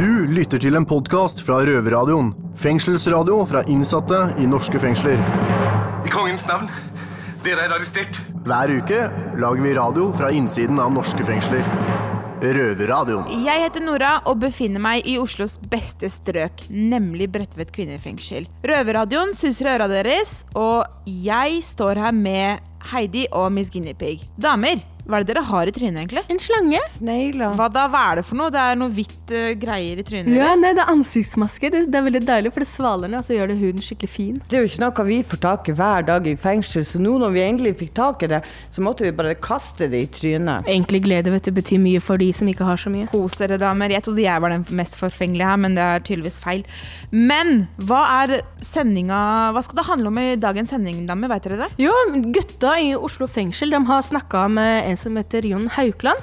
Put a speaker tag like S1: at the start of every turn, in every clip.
S1: Du lytter til en podkast fra Røverradioen. Fengselsradio fra innsatte i norske fengsler.
S2: I kongens navn, dere er arrestert.
S1: Hver uke lager vi radio fra innsiden av norske fengsler. Røverradioen.
S3: Jeg heter Nora og befinner meg i Oslos beste strøk, nemlig Bredtvet kvinnefengsel. Røverradioen suser i øra deres, og jeg står her med Heidi og Miss Guinea Pig. Damer, hva er det dere har i trynet, egentlig?
S4: En slange.
S5: Snegler.
S3: Hva da? Hva er det for noe? Det er noe hvitt uh, greier i trynet
S4: Ja,
S3: deres.
S4: nei, det er ansiktsmaske. Det, det er veldig deilig, for det svaler ned, og så gjør det huden skikkelig fin.
S5: Det er jo ikke noe vi får tak i hver dag i fengsel, så nå når vi endelig fikk tak i det, så måtte vi bare kaste det i trynet.
S4: Egentlig glede vet du, betyr mye for de som ikke har så mye.
S3: Kos dere, damer. Jeg trodde jeg var den mest forfengelige her, men det er tydeligvis feil. Men hva er sendinga Hva skal det handle om i dagens sending, damer? Veit dere det?
S4: Jo, gutta i Oslo fengsel de har snakka med en som heter Jon Haukland.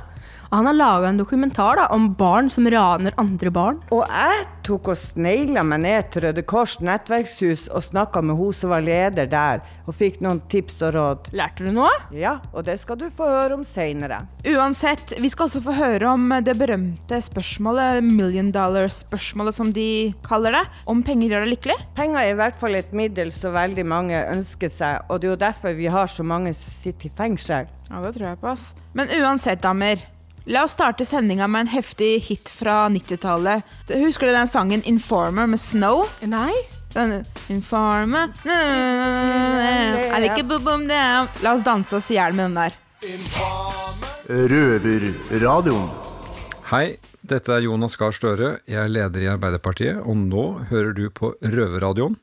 S4: Og han har laga en dokumentar da, om barn som raner andre barn.
S5: Og jeg tok og snegla meg ned til Røde Kors nettverkshus og snakka med hun som var leder der, og fikk noen tips og råd.
S4: Lærte du noe?
S5: Ja, og det skal du få høre om seinere.
S3: Uansett, vi skal også få høre om det berømte spørsmålet, million dollar-spørsmålet som de kaller det. Om penger gjør deg lykkelig?
S5: Penger er i hvert fall et middel så veldig mange ønsker seg, og det er jo derfor vi har så mange som sitter i fengsel.
S3: Ja, det tror jeg på, ass. Men uansett, damer. La oss starte sendinga med en heftig hit fra 90-tallet. Husker du den sangen 'Informer' med Snow?
S4: Nei.
S3: Den Informer I like ikke? boom boom down. La oss danse oss i hjel med den der.
S1: Røverradioen.
S6: Hei, dette er Jonas Gahr Støre. Jeg er leder i Arbeiderpartiet, og nå hører du på Røverradioen.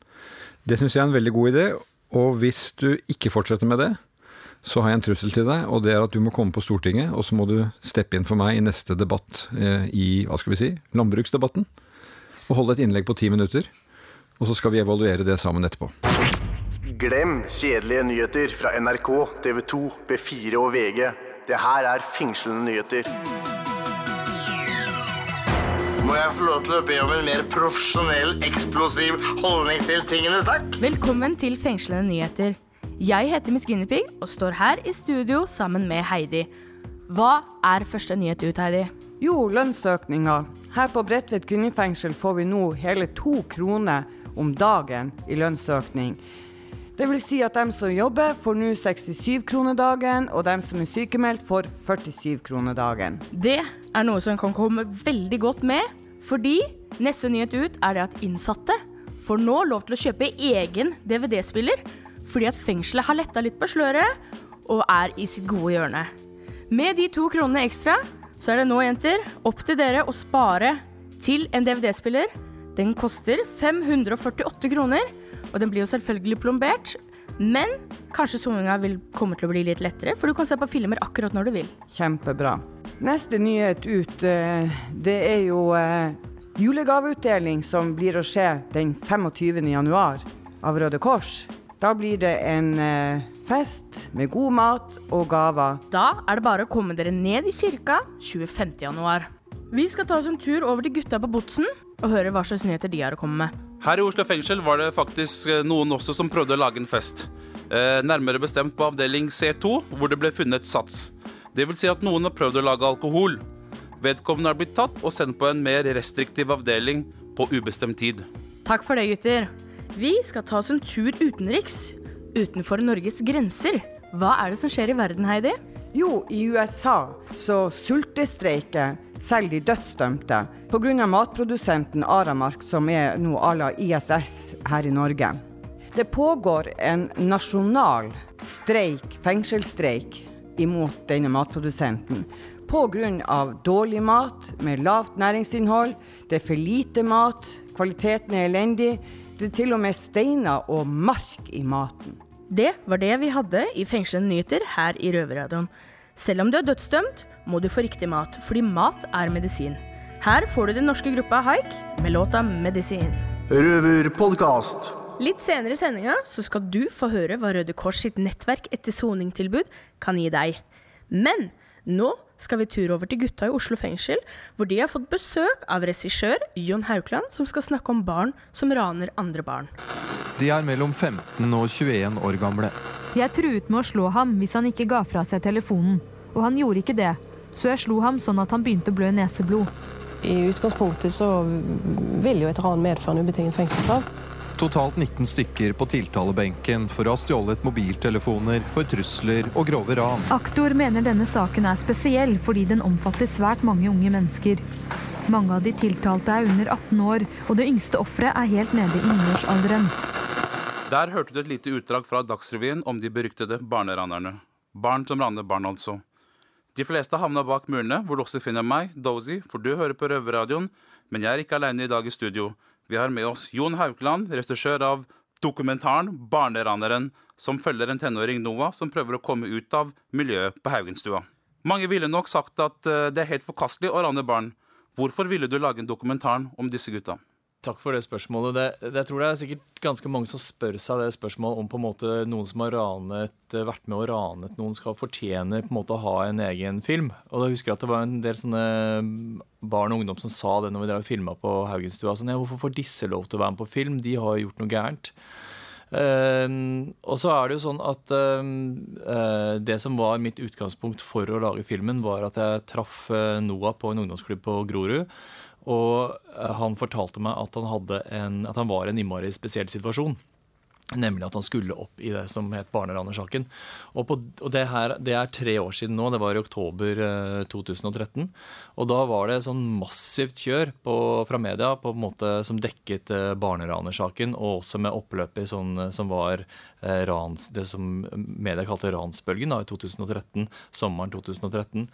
S6: Det syns jeg er en veldig god idé, og hvis du ikke fortsetter med det, så har jeg en trussel til deg, og det er at du må komme på Stortinget, og så må du steppe inn for meg i neste debatt eh, i, hva skal vi si, landbruksdebatten, og holde et innlegg på ti minutter. Og så skal vi evaluere det sammen etterpå.
S1: Glem kjedelige nyheter fra NRK, TV 2, B4 og VG. Det her er fengslende nyheter.
S2: Må jeg få lov til å be om en mer profesjonell, eksplosiv holdning til tingene, takk?
S7: Velkommen til Fengslende nyheter. Jeg heter Miss Guinevere og står her i studio sammen med Heidi. Hva er første nyhet ut, Heidi?
S5: Jo, lønnsøkninga. Her på Bredtvet kvinnefengsel får vi nå hele to kroner om dagen i lønnsøkning. Det vil si at de som jobber, får nå 67 kroner dagen, og de som er sykemeldt, får 47 kroner dagen.
S7: Det er noe som kan komme veldig godt med, fordi neste nyhet ut er det at innsatte får nå lov til å kjøpe egen DVD-spiller, fordi at fengselet har letta litt på sløret og er i sitt gode hjørne. Med de to kronene ekstra, så er det nå, jenter, opp til dere å spare til en DVD-spiller. Den koster 548 kroner, og den blir jo selvfølgelig plombert. Men kanskje soninga vil komme til å bli litt lettere, for du kan se på filmer akkurat når du vil.
S5: Kjempebra. Neste nyhet ut, eh, det er jo eh, julegaveutdeling som blir å skje den 25. januar av Røde Kors. Da blir det en eh, fest med god mat og gaver.
S7: Da er det bare å komme dere ned i kirka 25. januar. Vi skal ta oss en tur over til gutta på Botsen og høre hva slags nyheter de har å komme med.
S8: Her i Oslo fengsel var det faktisk eh, noen også som prøvde å lage en fest. Eh, nærmere bestemt på avdeling C2, hvor det ble funnet sats. Det vil si at noen har prøvd å lage alkohol. Vedkommende har blitt tatt og sendt på en mer restriktiv avdeling på ubestemt tid.
S7: Takk for det, gutter. Vi skal ta oss en tur utenriks. Utenfor Norges grenser. Hva er det som skjer i verden, Heidi?
S5: Jo, i USA så sultestreiker selv de dødsdømte pga. matprodusenten Aramark, som er nå à la ISS her i Norge. Det pågår en nasjonal streik, fengselsstreik, imot denne matprodusenten. Pga. dårlig mat med lavt næringsinnhold, det er for lite mat, kvaliteten er elendig. Det er til og med steiner og mark i maten.
S7: Det var det vi hadde i Fengslende nyheter her i Røverradioen. Selv om du er dødsdømt, må du få riktig mat, fordi mat er medisin. Her får du den norske gruppa Haik med låta 'Medisin'.
S1: Røverpodkast.
S7: Litt senere i sendinga så skal du få høre hva Røde Kors sitt nettverk etter soningtilbud kan gi deg. Men nå skal vi tur over til gutta i Oslo fengsel, hvor de har fått besøk av regissør Jon Haukland, som skal snakke om barn som raner andre barn.
S9: De er mellom 15 og 21 år gamle.
S10: Jeg truet med å slå ham hvis han ikke ga fra seg telefonen, og han gjorde ikke det, så jeg slo ham sånn at han begynte å blø neseblod.
S11: i utgangspunktet så vil jo et ran medføre en ubetinget fengselsstraff.
S9: Totalt 19 stykker på tiltalebenken for å ha stjålet mobiltelefoner for trusler og grove ran.
S10: Aktor mener denne saken er spesiell fordi den omfatter svært mange unge mennesker. Mange av de tiltalte er under 18 år, og det yngste offeret er helt nede i niårsalderen.
S8: Der hørte du et lite utdrag fra Dagsrevyen om de beryktede barneranerne. Barn som raner barn, altså. De fleste havna bak murene, hvor du også finner meg, Dozy, for du hører på Røverradioen. Men jeg er ikke aleine i dag i studio. Vi har med oss Jon Haukeland, regissør av dokumentaren 'Barneraneren', som følger en tenåring, Noah, som prøver å komme ut av miljøet på Haugenstua. Mange ville nok sagt at eh, det er helt forkastelig å rane barn. Hvorfor ville du lage en dokumentaren om disse gutta?
S12: Takk for det spørsmålet. Det, jeg tror det er sikkert ganske mange som spør seg det spørsmålet om på en måte noen som har ranet, eh, vært med og ranet noen, skal fortjene på en måte å ha en egen film. Og da husker jeg at det var en del sånne barn og ungdom som sa det når vi drev filma på Haugenstua. Sånn, ja, hvorfor får disse lov til å være med på film? De har gjort noe gærent. Uh, og så er det jo sånn at uh, det som var mitt utgangspunkt for å lage filmen, var at jeg traff uh, Noah på en ungdomsklubb på Grorud. Og han fortalte meg at han, en, at han var i en innmari spesiell situasjon. Nemlig at han skulle opp i det som het barneranersaken. Og, på, og det, her, det, er tre år siden nå, det var i oktober eh, 2013. Og da var det sånn massivt kjør på, fra media på en måte som dekket eh, barneranersaken, og også med oppløpet sånn, som var eh, rans, det som media kalte ransbølgen da, i 2013, sommeren 2013.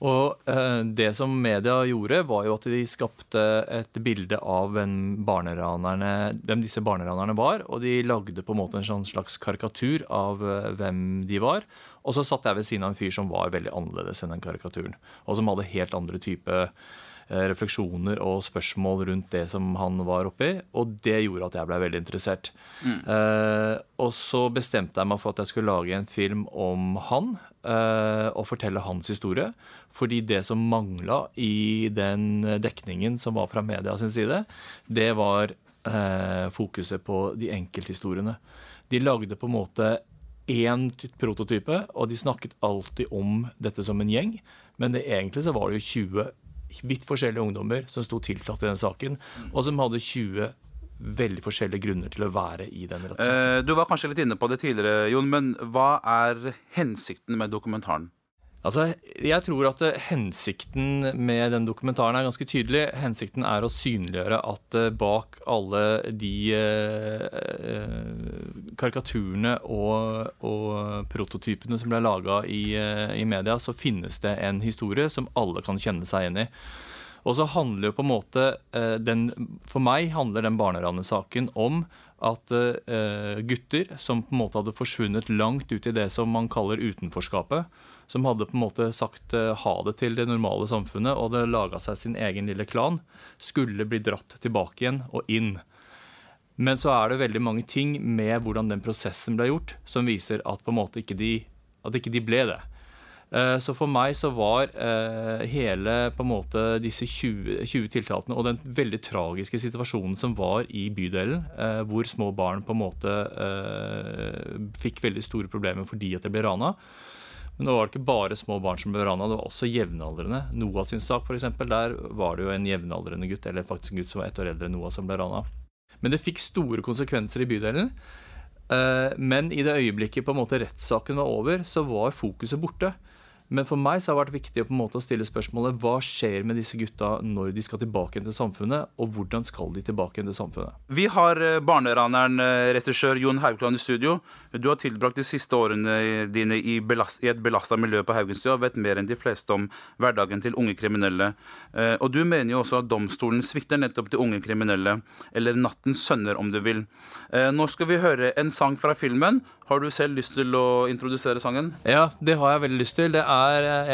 S12: Og eh, det som media gjorde, var jo at de skapte et bilde av hvem, hvem disse barneranerne var. Og de lagde på en måte en sånn slags karikatur av eh, hvem de var. Og så satt jeg ved siden av en fyr som var veldig annerledes enn den karikaturen. Og som hadde helt andre type eh, refleksjoner og spørsmål rundt det som han var oppi. Og det gjorde at jeg ble veldig interessert. Mm. Eh, og så bestemte jeg meg for at jeg skulle lage en film om han. Eh, og fortelle hans historie. Fordi det som mangla i den dekningen som var fra media sin side, det var eh, fokuset på de enkelthistoriene. De lagde på en måte én prototype, og de snakket alltid om dette som en gjeng. Men det, egentlig så var det jo 20 vidt forskjellige ungdommer som sto tiltalt i den saken, og som hadde 20 veldig forskjellige grunner til å være i den rettssaken.
S8: Eh, du var kanskje litt inne på det tidligere, Jon, men hva er hensikten med dokumentaren?
S12: Altså, jeg tror at hensikten med den dokumentaren er ganske tydelig. Hensikten er å synliggjøre at eh, bak alle de eh, karikaturene og, og, prototypene som ble laga i, i media, så finnes det en historie som alle kan kjenne seg igjen i. Og så handler jo på en måte eh, den, For meg handler den barneranesaken om at uh, gutter som på en måte hadde forsvunnet langt ut i det som man kaller utenforskapet, som hadde på en måte sagt uh, ha det til det normale samfunnet og hadde laga seg sin egen lille klan, skulle bli dratt tilbake igjen og inn. Men så er det veldig mange ting med hvordan den prosessen ble gjort, som viser at på en måte ikke de, ikke de ble det. Eh, så for meg så var eh, hele på en måte disse 20, 20 tiltakene og den veldig tragiske situasjonen som var i bydelen, eh, hvor små barn på en måte fikk veldig store problemer fordi at de ble rana. Men nå var det ikke bare små barn som ble rana, det var også jevnaldrende. Noah sin sak, f.eks., der var det jo en jevnaldrende gutt, eller faktisk en gutt som var ett år eldre enn Noah, som ble rana. Men det fikk store konsekvenser i bydelen. Men i det øyeblikket på en måte rettssaken var over, så var fokuset borte. Men for meg så har det vært viktig å på en måte stille spørsmålet hva skjer med disse gutta når de skal tilbake til samfunnet, og hvordan skal de tilbake til samfunnet?
S8: Vi har eh, barneraneren, eh, regissør Jon Haugland i studio. Du har tilbrakt de siste årene dine i, belast, i et belasta miljø på Haugenstua og vet mer enn de fleste om hverdagen til unge kriminelle. Eh, og du mener jo også at domstolen svikter nettopp de unge kriminelle, eller nattens sønner, om du vil. Nå skal vi høre en sang fra filmen. Har du selv lyst til å introdusere sangen?
S12: Ja, det har jeg veldig lyst til. Det er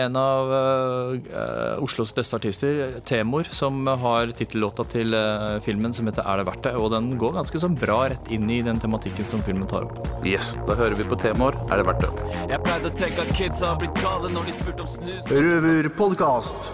S12: en av uh, Oslos beste artister, Temor, som har tittellåta til uh, filmen som heter 'Er det verdt det?'. Og den går ganske sånn bra rett inn i den tematikken som filmen tar opp.
S8: Yes, Da hører vi på Temor 'Er det verdt det'.
S13: Jeg pleide å tenke at kids har blitt gale når de spurte om snus.
S1: Røverpodkast.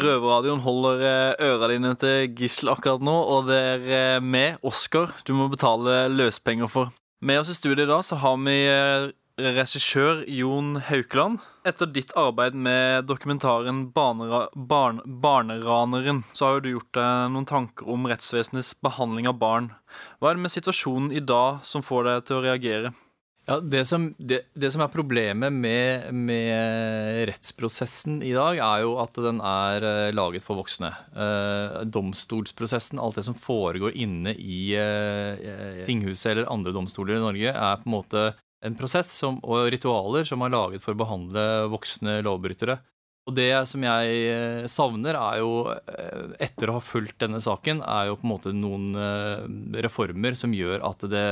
S14: Røverradioen holder eh, øra dine til gissel akkurat nå, og det er eh, med Oskar du må betale løspenger for. Med oss i studio i dag så har vi eh, regissør Jon Haukeland. Etter ditt arbeid med dokumentaren Barnera, barn, 'Barneraneren', så har jo du gjort deg noen tanker om rettsvesenets behandling av barn. Hva er det med situasjonen i dag som får deg til å reagere?
S12: Ja, det, som, det, det som er problemet med, med rettsprosessen i dag, er jo at den er eh, laget for voksne. Eh, domstolsprosessen, alt det som foregår inne i eh, tinghuset eller andre domstoler i Norge, er på en måte en prosess som, og ritualer som er laget for å behandle voksne lovbrytere. Og det som jeg eh, savner, er jo, eh, etter å ha fulgt denne saken, er jo på en måte noen eh, reformer som gjør at det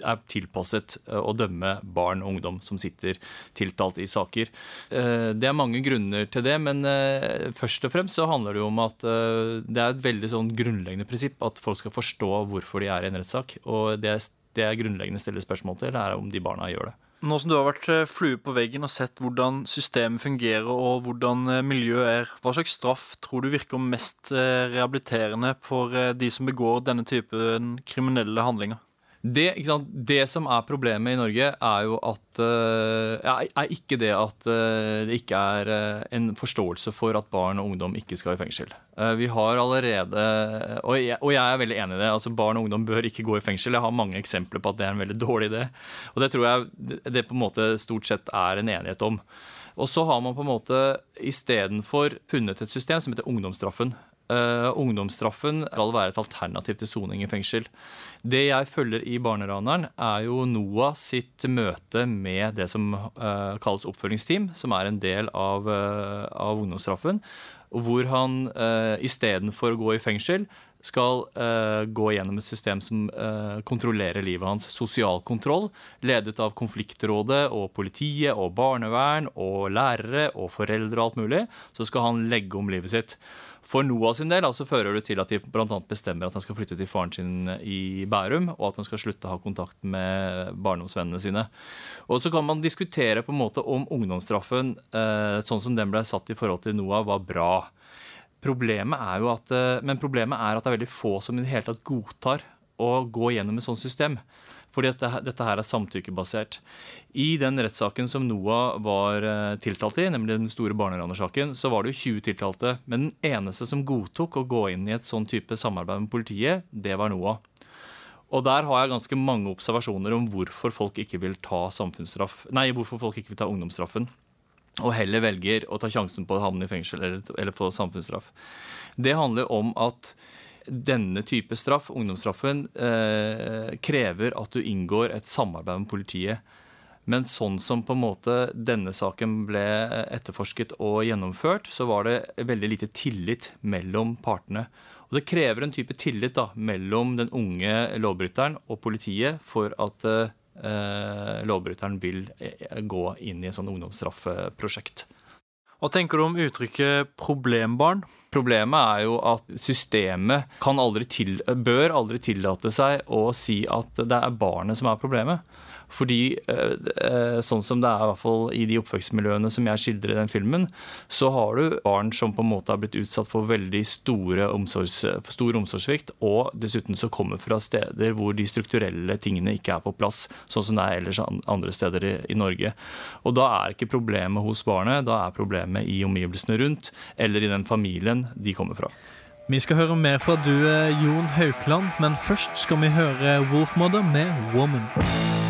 S12: er tilpasset å dømme barn og ungdom som sitter tiltalt i saker. Det er mange grunner til det, men først og fremst så handler det jo om at det er et veldig sånn grunnleggende prinsipp at folk skal forstå hvorfor de er i en rettssak. Og det, det jeg grunnleggende stiller stille spørsmål til, er om de barna gjør det.
S14: Nå som du har vært eh, flue på veggen og sett hvordan systemet fungerer og hvordan eh, miljøet er, hva slags straff tror du virker mest eh, rehabiliterende for de som begår denne typen kriminelle handlinger?
S12: Det, det, som er problemet i Norge, er jo at uh, er ikke det at uh, det ikke er uh, en forståelse for at barn og ungdom ikke skal i fengsel. vi har allerede og jeg, og jeg, er veldig enig i det. altså Barn og ungdom bør ikke gå i fengsel. Jeg har mange eksempler på at det er en veldig dårlig idé. Og det tror jeg det på en måte stort sett er en enighet om. Og så har man på en måte istedenfor funnet et system som heter ungdomsstraffen. Uh, ungdomsstraffen skal være et alternativ til soning i fengsel. Det jeg følger i Barneraneren, er jo NOAH sitt møte med det som uh, kalles oppfølgingsteam, som er en del av, uh, av ungdomsstraffen. Hvor han uh, istedenfor å gå i fengsel, skal uh, gå gjennom et system som uh, kontrollerer livet hans. Sosial kontroll, ledet av konfliktrådet og politiet og barnevern og lærere og foreldre og alt mulig. Så skal han legge om livet sitt. For Noah sin del altså, fører det til at de bl.a. bestemmer at han skal flytte til faren sin i Bærum, og at han skal slutte å ha kontakt med barndomsvennene sine. Og Så kan man diskutere på en måte om ungdomsstraffen uh, sånn som den ble satt i forhold til Noah, var bra. Problemet er jo at, eh, men problemet er at det er veldig få som i det hele tatt godtar å gå gjennom et sånt system. Fordi dette, dette her er samtykkebasert. I den rettssaken som Noah var eh, tiltalt i, nemlig den store barneranersaken, så var det jo 20 tiltalte. Men den eneste som godtok å gå inn i et sånn type samarbeid med politiet, det var Noah. Og der har jeg ganske mange observasjoner om hvorfor folk ikke vil ta nei, hvorfor folk ikke vil ta ungdomsstraffen og heller velger å ta sjansen på å havne i fengsel eller, eller få samfunnsstraff. Det handler om at denne type straff, ungdomsstraffen, eh, krever at du inngår et samarbeid med politiet. Men sånn som på en måte denne saken ble etterforsket og gjennomført, så var det veldig lite tillit mellom partene. Og det krever en type tillit da, mellom den unge lovbryteren og politiet for at eh, lovbryteren vil eh, gå inn i et sånn ungdomsstraffeprosjekt.
S14: Hva tenker du om uttrykket 'problembarn'?
S12: Problemet er jo at systemet aldri til, bør aldri tillate seg å si at det er barnet som er problemet. Fordi eh, eh, sånn som det er i hvert fall i de oppvekstmiljøene som jeg skildrer i den filmen, så har du barn som på en måte har blitt utsatt for veldig store omsorgs, stor omsorgssvikt, og dessuten så kommer fra steder hvor de strukturelle tingene ikke er på plass, sånn som det er ellers andre steder i, i Norge. Og da er ikke problemet hos barnet, da er problemet i omgivelsene rundt, eller i den familien de kommer fra.
S15: Vi skal høre mer fra du, Jon Haukland, men først skal vi høre Wolfmother med 'Woman'.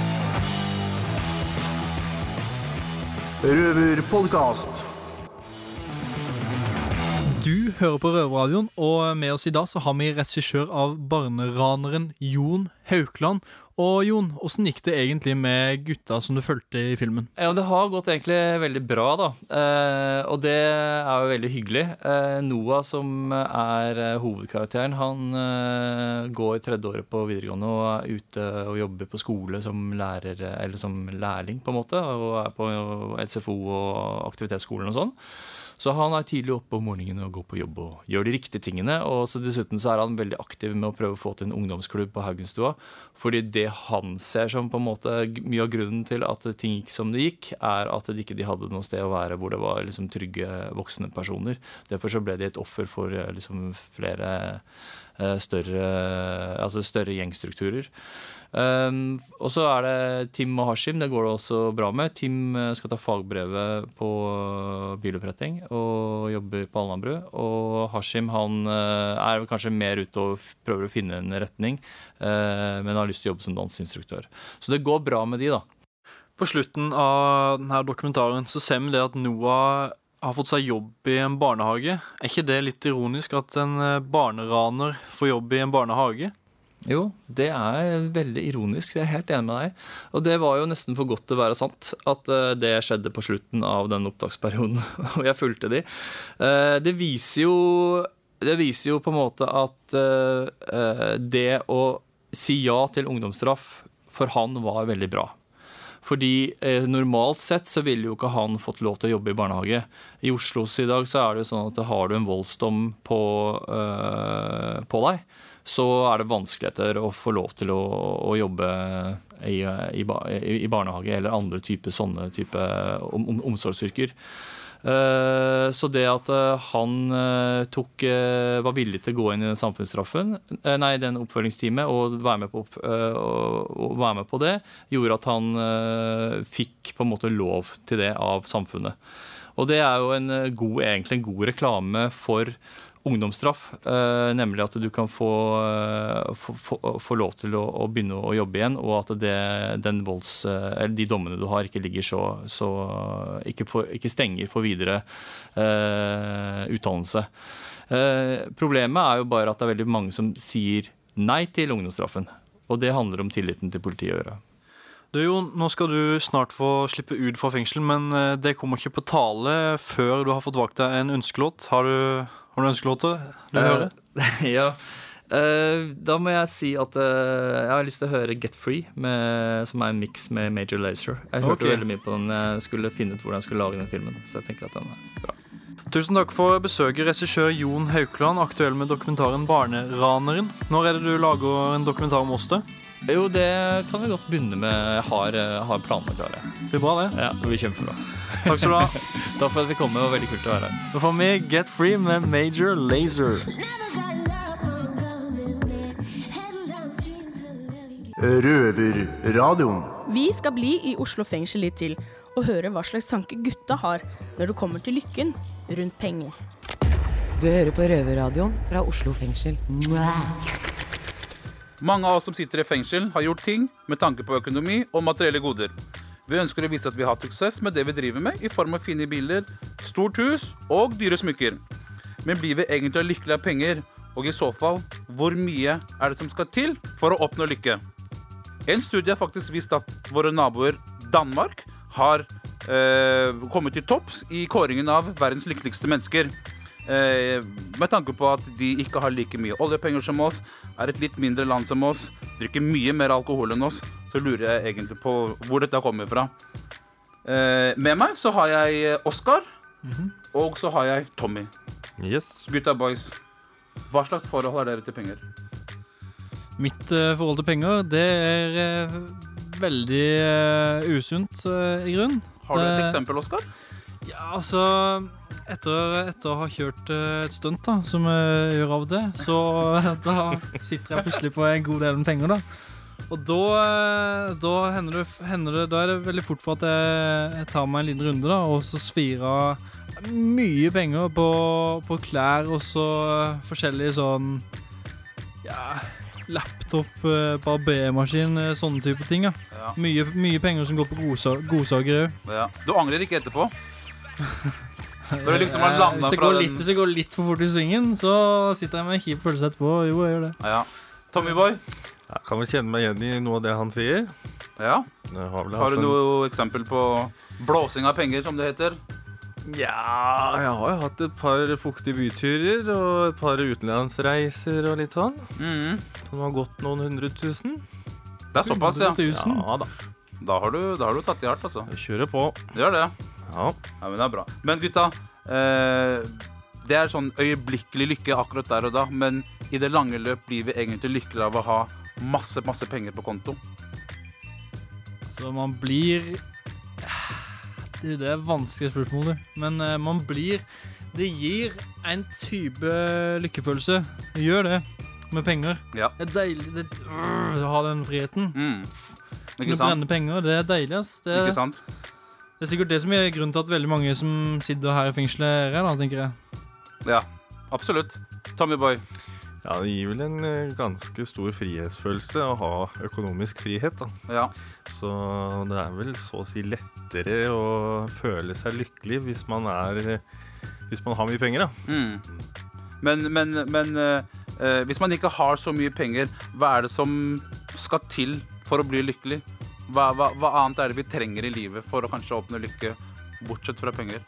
S1: Røverpodkast.
S15: Du hører på Røverradioen, og med oss i dag så har vi regissør av Barneraneren Jon Haukland. Og Jon, åssen gikk det egentlig med gutta som du fulgte i filmen?
S12: Ja, Det har gått egentlig veldig bra, da. Eh, og det er jo veldig hyggelig. Eh, Noah, som er eh, hovedkarakteren, han eh, går tredje året på videregående og er ute og jobber på skole som lærer, eller som lærling, på en måte. Og er på SFO og aktivitetsskolen og sånn. Så han er tidlig oppe om morgenen og går på jobb og gjør de riktige tingene. Og så dessuten så er han veldig aktiv med å prøve å få til en ungdomsklubb på Haugenstua. Fordi det han ser som på en måte mye av grunnen til at ting gikk som det gikk, er at de ikke hadde noe sted å være hvor det var liksom trygge voksne personer. Derfor så ble de et offer for eh, liksom flere større, altså større gjengstrukturer. Um, og så er det Tim og Hashim. Det går det også bra med. Tim eh, skal ta fagbrevet på biloppretting og jobber på Alnabru. Og Hashim han eh, er kanskje mer ute og prøver å finne en retning, uh, men har lyst til å jobbe som dansinstruktør. Så det går bra med de, da.
S14: På slutten av denne dokumentaren så ser vi det at Noah har fått seg jobb i en barnehage. Er ikke det litt ironisk at en eh, barneraner får jobb i en barnehage?
S12: Jo, det er veldig ironisk. Jeg er helt enig med deg. Og det var jo nesten for godt til å være sant at eh, det skjedde på slutten av den opptaksperioden. Og jeg fulgte de. Eh, Det viser jo det viser jo på en måte at det å si ja til ungdomsstraff for han var veldig bra. Fordi eh, normalt sett så ville jo ikke han fått lov til å jobbe i barnehage. I Oslos i dag så er det sånn at har du en voldsdom på, eh, på deg, så er det vanskeligheter å få lov til å, å jobbe i, i, i barnehage eller andre typer sånne type om, om, omsorgsyrker. Eh, Så det at eh, han eh, tok, var villig til å gå inn i den samfunnsstraffen, nei, den oppfølgingsteamet, og være med på, og være med på det, gjorde at han fikk på en måte lov til det av samfunnet. Og det er jo en god, egentlig en god reklame for ungdomsstraff, eh, nemlig at du kan få, eh, få, få, få lov til å, å begynne å jobbe igjen, og at det, volds, eh, de dommene du har, ikke ligger så, så ikke, for, ikke stenger for videre eh, utdannelse. Eh, problemet er jo bare at det er veldig mange som sier nei til ungdomsstraffen. Og det handler om tilliten til politiet å gjøre.
S14: Du Jon, nå skal du snart få slippe ut fra fengsel, men det kommer ikke på tale før du har fått valgt deg en ønskelåt. Har du, har du ønskelåter du
S12: Eh,
S14: høre?
S12: ja. Uh, da må jeg si at uh, jeg har lyst til å høre Get Free, med, som er en miks med Major Lazer. Jeg hørte
S14: okay.
S12: veldig mye på den. Jeg skulle finne ut hvordan jeg skulle lage den filmen. Så jeg tenker at den er bra.
S14: Tusen takk for besøket, regissør Jon Haukeland, aktuell med dokumentaren 'Barneraneren'. Når er det du lager en dokumentar om oss, det?
S12: Jo, det kan vi godt begynne med. Jeg har, eh, har planene klare.
S14: Det blir bra, det.
S12: Ja, det blir kjempebra.
S14: Takk skal du ha.
S12: Takk for at vi kom. Det var veldig kult å være her.
S14: Nå får vi Get Free med Major Lazer.
S1: Røverradioen.
S7: Vi skal bli i Oslo fengsel litt til og høre hva slags tanker gutta har når det kommer til lykken rundt penger.
S16: Du hører på Røverradioen fra Oslo fengsel.
S8: Mange av oss som sitter i fengsel, har gjort ting med tanke på økonomi og materielle goder. Vi ønsker å vise at vi har suksess med det vi driver med, i form av fine biler, stort hus og dyre smykker. Men blir vi egentlig lykkelige av penger, og i så fall, hvor mye er det som skal til for å oppnå lykke? En studie har faktisk vist at våre naboer Danmark har øh, kommet til topps i kåringen av verdens lykkeligste mennesker. Eh, med tanke på at de ikke har like mye oljepenger som oss, er et litt mindre land som oss, drikker mye mer alkohol enn oss, så lurer jeg egentlig på hvor dette kommer fra. Eh, med meg så har jeg Oskar, og så har jeg Tommy. Yes. Gutta boys, hva slags forhold har dere til penger?
S15: Mitt eh, forhold til penger, det er eh, veldig eh, usunt, eh, i grunn.
S8: Har du et eksempel, Oskar?
S15: Ja, altså etter, etter å ha kjørt eh, et stunt, da, som jeg gjør av det, så da sitter jeg plutselig på en god del med penger, da. Og da, eh, da hender det, hender det Da er det veldig fort for at jeg, jeg tar meg en liten runde, da, og så svir av mye penger på, på klær og så eh, forskjellig sånn Ja, laptop, eh, barbermaskin, eh, sånne type ting. Ja. Mye, mye penger som går på godsa- godsaker òg.
S8: Ja. Du angrer ikke etterpå? Når liksom har
S15: Eh,
S8: landa fra den
S15: litt, hvis det går litt for fort i svingen, så sitter jeg med kjip følelse etterpå. Jo, jeg gjør det.
S8: Ja. Tommyboy?
S17: Jeg kan vel kjenne meg igjen i noe av det han sier.
S8: Ja.
S17: Har, vel
S8: Har
S17: du
S8: du
S17: en-
S8: noe eksempel på blåsing av penger, som det heter?
S17: Ja, jeg har jo hatt et par fuktige byturer og et par utenlandsreiser og litt sånn.
S8: Mm.
S17: Som har gått noen hundre tusen.
S8: Det er såpass, ja.
S17: Ja da.
S8: Da har du, da har du tatt i hardt, altså.
S17: Jeg kjører på.
S8: Gjør det.
S17: Ja.
S8: men det er bra. Men gutta, eh, det er sånn øyeblikkelig lykke akkurat der og da, men i det lange løp blir vi egentlig lykkelige av å ha masse, masse penger på konto.
S15: Så man blir Det det er vanskelige spørsmål, du. Men eh, man blir Det gir en type lykkefølelse. Det gjør det. Med penger.
S8: Ja.
S15: Det er deilig det, øh, å ha den friheten.
S8: Ikke sant?
S15: brenne penger. Det er deilig, ass. Det,
S8: Ikke sant?
S15: Det er sikkert det som er grunnen til at veldig mange som sitter her i fengselet, er, da, tenker jeg.
S8: Ja, absolutt. Tommy Boy.
S17: Ja, det gir vel en eh, ganske stor frihetsfølelse å ha økonomisk frihet, da.
S8: Ja.
S17: Så det er vel så å si lettere å føle seg lykkelig hvis man er Hvis man har mye penger, da.
S8: Mm. Men, men, men eh, eh, hvis man ikke har så mye penger, hva er det som skal til for å bli lykkelig? Hva, hva, hva annet er det vi trenger i livet for å kanskje oppnå lykke, bortsett fra penger?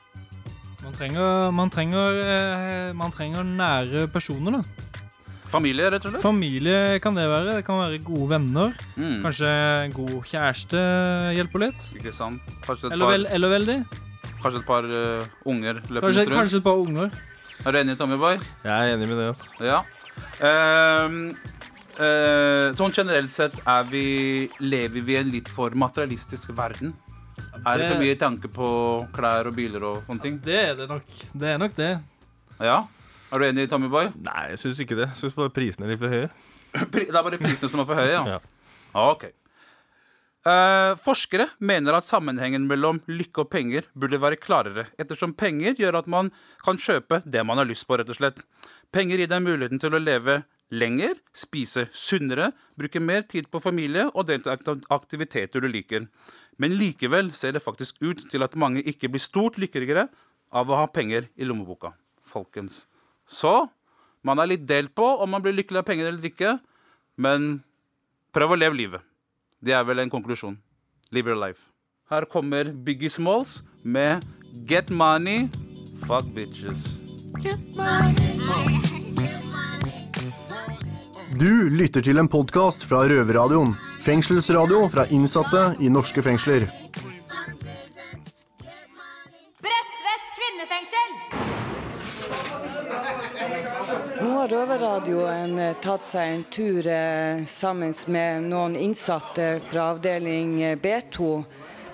S15: Man trenger, man trenger, eh, man trenger nære personer, da.
S8: Familie, rett og slett?
S15: Familie kan det være. Det kan være gode venner.
S8: Mm.
S15: Kanskje en god kjæreste hjelper litt.
S8: Ikke sant? Kanskje et
S15: Eller,
S8: par,
S15: vel, eller veldig.
S8: kanskje et par uh, unger løper
S15: Kanskje,
S8: rundt?
S15: kanskje et par unger.
S8: Er du enig, Tommy Boy?
S17: Jeg er enig med det. altså.
S8: Ja. Ehm, eh, sånn generelt sett er vi, lever vi i en litt for materialistisk verden. Er det for mye tanke på klær og biler og sånne ting?
S15: Det er det nok. Det er nok det.
S8: Ja? Er du enig, Tommy Boy?
S17: Nei, jeg syns ikke det. Jeg syns bare prisene er litt for høye.
S8: Det er bare prisene som er for høye, ja?
S17: Ja.
S8: Ah, Ok. Eh, forskere mener at sammenhengen mellom lykke og penger burde være klarere, ettersom penger gjør at man kan kjøpe det man har lyst på, rett og slett. Penger gir deg muligheten til å leve lenger, spise sunnere, bruke mer tid på familie og delta i aktiviteter du liker. Men likevel ser det faktisk ut til at mange ikke blir stort lykkeligere av å ha penger i lommeboka, folkens. Så man er litt delt på om man blir lykkelig av penger eller ikke, men prøv å leve livet. Det er vel en konklusjon. Live your life. Her kommer Biggie Smalls med Get Money, Fuck Bitches.
S1: Du lytter til en podkast fra Røverradioen. Fengselsradio fra innsatte i norske fengsler.
S18: Bredtvet kvinnefengsel!
S5: Nå har Røverradioen eh, tatt seg en tur eh, sammen med noen innsatte fra avdeling eh, B2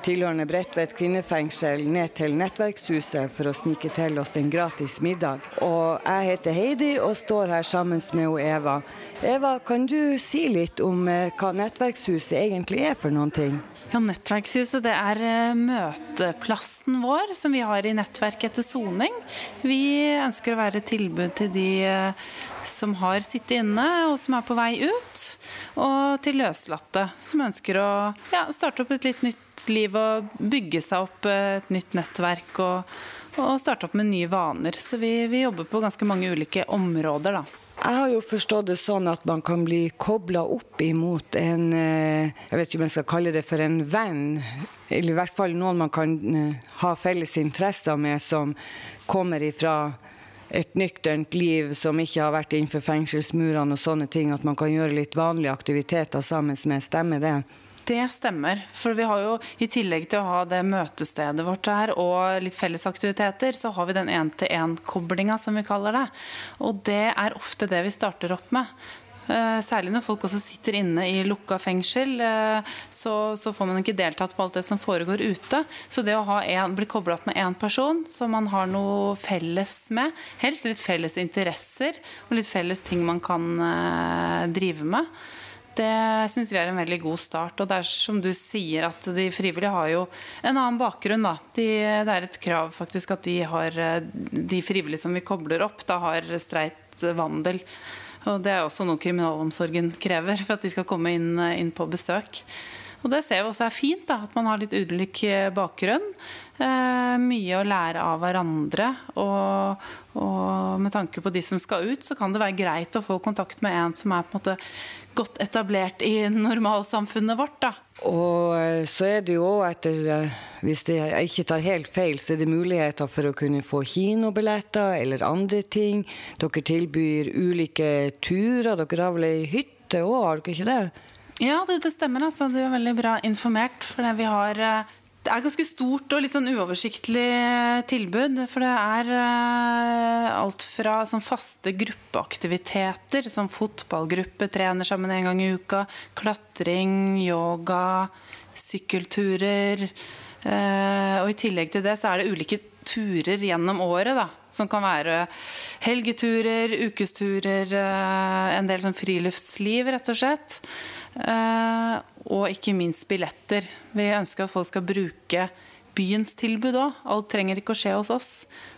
S5: tilhørende Bredtvet kvinnefengsel ned til Nettverkshuset for å snike til oss en gratis middag. Og jeg heter Heidi og står her sammen med Eva. Eva, kan du si litt om eh, hva Nettverkshuset egentlig er for noen ting?
S19: Ja, Nettverkshuset det er eh, møteplassen vår som vi har i nettverk etter soning. Vi ønsker å være et tilbud til de eh, som har sittet inne og som er på vei ut. Og til løslatte som ønsker å ja, starte opp et litt nytt liv og bygge seg opp et nytt nettverk. og og starte opp med nye vaner. Så vi, vi jobber på ganske mange ulike områder, da.
S5: Jeg har jo forstått det sånn at man kan bli kobla opp imot en eh, Jeg vet ikke om jeg skal kalle det for en venn, eller i hvert fall noen man kan eh, ha felles interesser med, som kommer ifra et nykternt liv som ikke har vært innenfor fengselsmurene og sånne ting. At man kan gjøre litt vanlige aktiviteter sammen med. Stemmer det?
S19: Det stemmer. For vi har jo i tillegg til å ha det møtestedet vårt her og litt fellesaktiviteter, så har vi den én-til-én-koblinga som vi kaller det. Og det er ofte det vi starter opp med. Eh, Særlig når folk også sitter inne i lukka fengsel, eh, så, så får man ikke deltatt på alt det som foregår ute. Så det å en, bli kobla opp med én person som man har noe felles med, helst litt felles interesser og litt felles ting man kan eh, drive med, det syns vi er en veldig god start. Og det er som du sier, at de frivillige har jo en annen bakgrunn. Da. De, det er et krav faktisk at de, har, de frivillige som vi kobler opp, da har streit vandel. Og det er også noe kriminalomsorgen krever for at de skal komme inn, inn på besøk. Og det ser vi også er fint, da, at man har litt ulik bakgrunn. Eh, mye å lære av hverandre. Og, og med tanke på de som skal ut, så kan det være greit å få kontakt med en som er på en måte godt etablert i normalsamfunnet vårt. da.
S5: Og så er det jo òg etter, eh, hvis jeg ikke tar helt feil, så er det muligheter for å kunne få kinobilletter eller andre ting. Dere tilbyr ulike turer. Dere har vel ei hytte òg, har dere ikke det?
S19: Ja, det, det stemmer. altså. Du er veldig bra informert. For vi har eh, Det er ganske stort og litt sånn uoversiktlig tilbud. For det er uh, alt fra sånn faste gruppeaktiviteter, som fotballgruppe, trener sammen en gang i uka, klatring, yoga, sykkelturer. Uh, og i tillegg til det så er det ulike turer gjennom året, da. Som kan være helgeturer, ukesturer, uh, en del sånn friluftsliv, rett og slett. Eh, og ikke minst billetter. Vi ønsker at folk skal bruke byens tilbud òg. Alt trenger ikke å skje hos oss.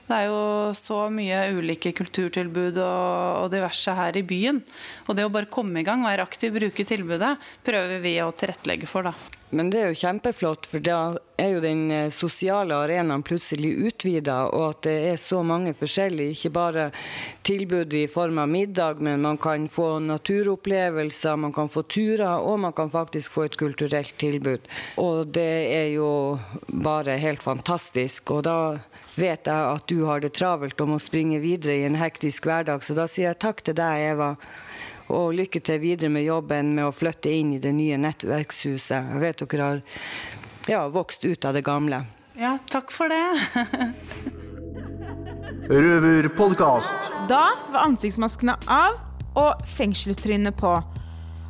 S19: Det er jo så mye ulike kulturtilbud og, og diverse her i byen. Og det å bare komme i gang, være aktiv, bruke tilbudet, prøver vi å tilrettelegge for, da.
S5: Men det er jo kjempeflott, for da er jo den eh, sosiale arenaen plutselig utvida, og at det er så mange forskjellige, ikke bare tilbud i form av middag, men man kan få naturopplevelser, man kan få turer, og man kan faktisk få et kulturelt tilbud. Og det er jo bare helt fantastisk. Og da vet jeg at du har det travelt og må springe videre i en hektisk hverdag, så da sier jeg takk til deg, Eva. Og lykke til videre med jobben med å flytte inn i det nye nettverkshuset. Jeg vet dere har ja, vokst ut av det gamle.
S19: Ja, takk for det.
S1: Røverpodkast.
S3: Da var ansiktsmaskene av og fengselstrynet på.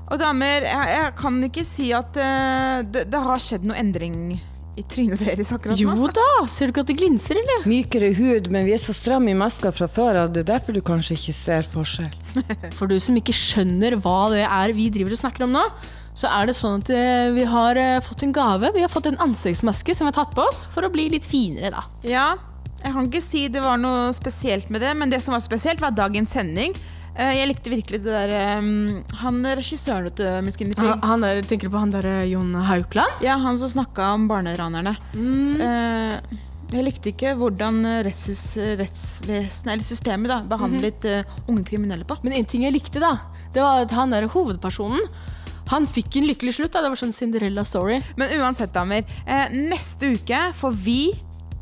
S3: Og damer, jeg, jeg kan ikke si at uh, det, det har skjedd noe endring i trynet deres akkurat nå.
S4: Jo da, ser du ikke at det glinser, eller?
S5: Mykere hud, men vi er så stramme i maska fra før av. Det er derfor du kanskje ikke ser forskjell.
S4: For du som ikke skjønner hva det er vi driver og snakker om nå, så er det sånn at eh, vi har eh, fått en gave. Vi har fått en ansiktsmaske som vi har tatt på oss for å bli litt finere, da.
S3: Ja, jeg kan ikke si det var noe spesielt med det, men det som var spesielt, var dagens sending. Eh, Jeg likte virkelig det der um, Han regissøren, vet du, Guinea Pig.
S4: Han, han der, tenker du på han der eh, Jon Haukland?
S3: Ja, han som snakka om barneranerne. Eh, jeg likte ikke hvordan rettshus, rettsvesenet, eller systemet, da, behandlet eh, unge kriminelle på.
S4: Men en ting jeg likte, da, det var at han der hovedpersonen han fikk en lykkelig slutt. da, Det var sånn Cinderella-story.
S3: Men uansett, damer. Eh, neste uke får vi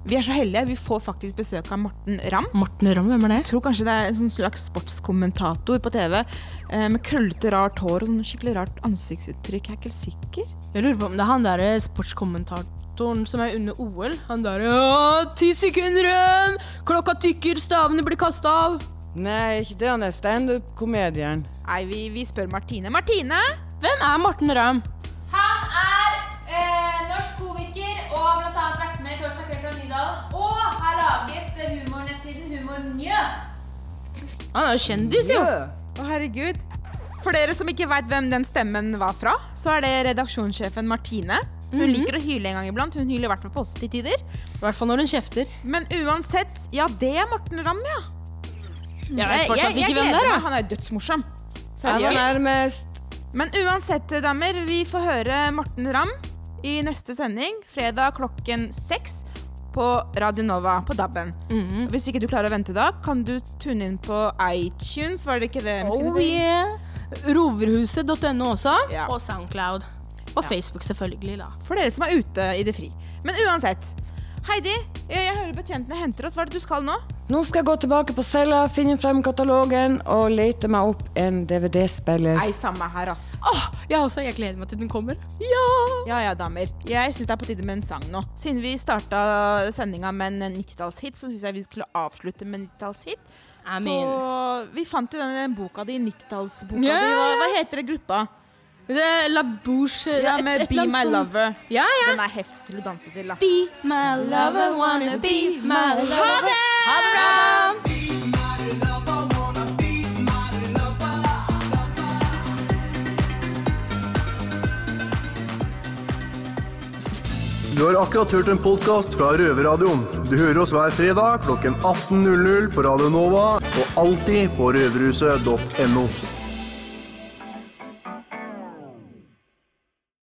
S3: vi er så heldige, vi får faktisk besøk av Morten Ramm.
S4: Morten Ramm, hvem er det?
S3: Jeg tror kanskje det er en sånn slags sportskommentator på TV. Eh, med krøllete, rart hår og sånn skikkelig rart ansiktsuttrykk. Jeg er ikke helt sikker.
S4: Jeg lurer på om det er han der eh, sportskommentatoren som er under OL. Han der «Ja, Ti sekunder igjen! Klokka tykker, stavene blir kasta av.
S5: Nei, ikke det. Han er standup-komedieren.
S3: Nei, vi, vi spør Martine. Martine!
S4: Hvem er Morten Ramm?
S18: Han er
S4: jo kjendis, jo.
S3: Å, herregud. For dere som ikke veit hvem den stemmen var fra, så er det redaksjonssjefen Martine. Hun
S4: Mhm.
S3: liker å hyle en gang iblant. Hun hyler i hvert fall på oss til tider.
S4: I hvert fall når hun kjefter.
S3: Men uansett, ja, det er Morten Ramm, ja.
S4: Jeg vet fortsatt ikke hvem det er, jeg.
S3: Han er dødsmorsom.
S5: Han er
S3: Seriøst.
S5: nærmest.
S3: Men uansett, damer, vi får høre Morten Ramm i neste sending fredag klokken seks på Radio Nova på DAB-en.
S4: Mm.
S3: Hvis ikke du klarer å vente da, kan du tune inn på iTunes, var det ikke det?
S4: Oh yeah. Roverhuset.no også.
S3: Ja.
S4: Og Soundcloud. Og Facebook, selvfølgelig. da.
S3: For dere som er ute i det fri. Men uansett. Heidi, jeg, jeg hører betjentene henter oss. Hva er det du skal nå?
S5: Nå skal jeg gå tilbake på cella, finne frem katalogen og lete meg opp en DVD-spiller.
S3: Nei, samme her, ass.
S4: Åh, jeg også. Jeg gleder meg til den kommer.
S3: Ja ja, damer. Jeg syns det er på tide med en sang nå. Siden vi starta sendinga med en 90-tallshit, så syns jeg vi skulle avslutte med en 90-tallshit.
S4: Amen.
S3: Så vi fant jo denne boka di, 90-tallsboka
S4: yeah.
S3: di. Hva, hva heter det gruppa?
S4: Det er La Bouche
S3: Ja, med
S4: et
S3: Be
S4: eller
S3: My
S4: sånn-
S3: Lover.
S4: Ja, ja.
S3: Den er heftig til å danse til, da.
S4: Be my lover, wanna be my lover.
S3: Ha det!
S4: Ha det bra!
S1: Du har akkurat hørt en podkast fra Røverradioen. Du hører oss hver fredag klokken 18.00 på Radio Nova og alltid på røverhuset.no.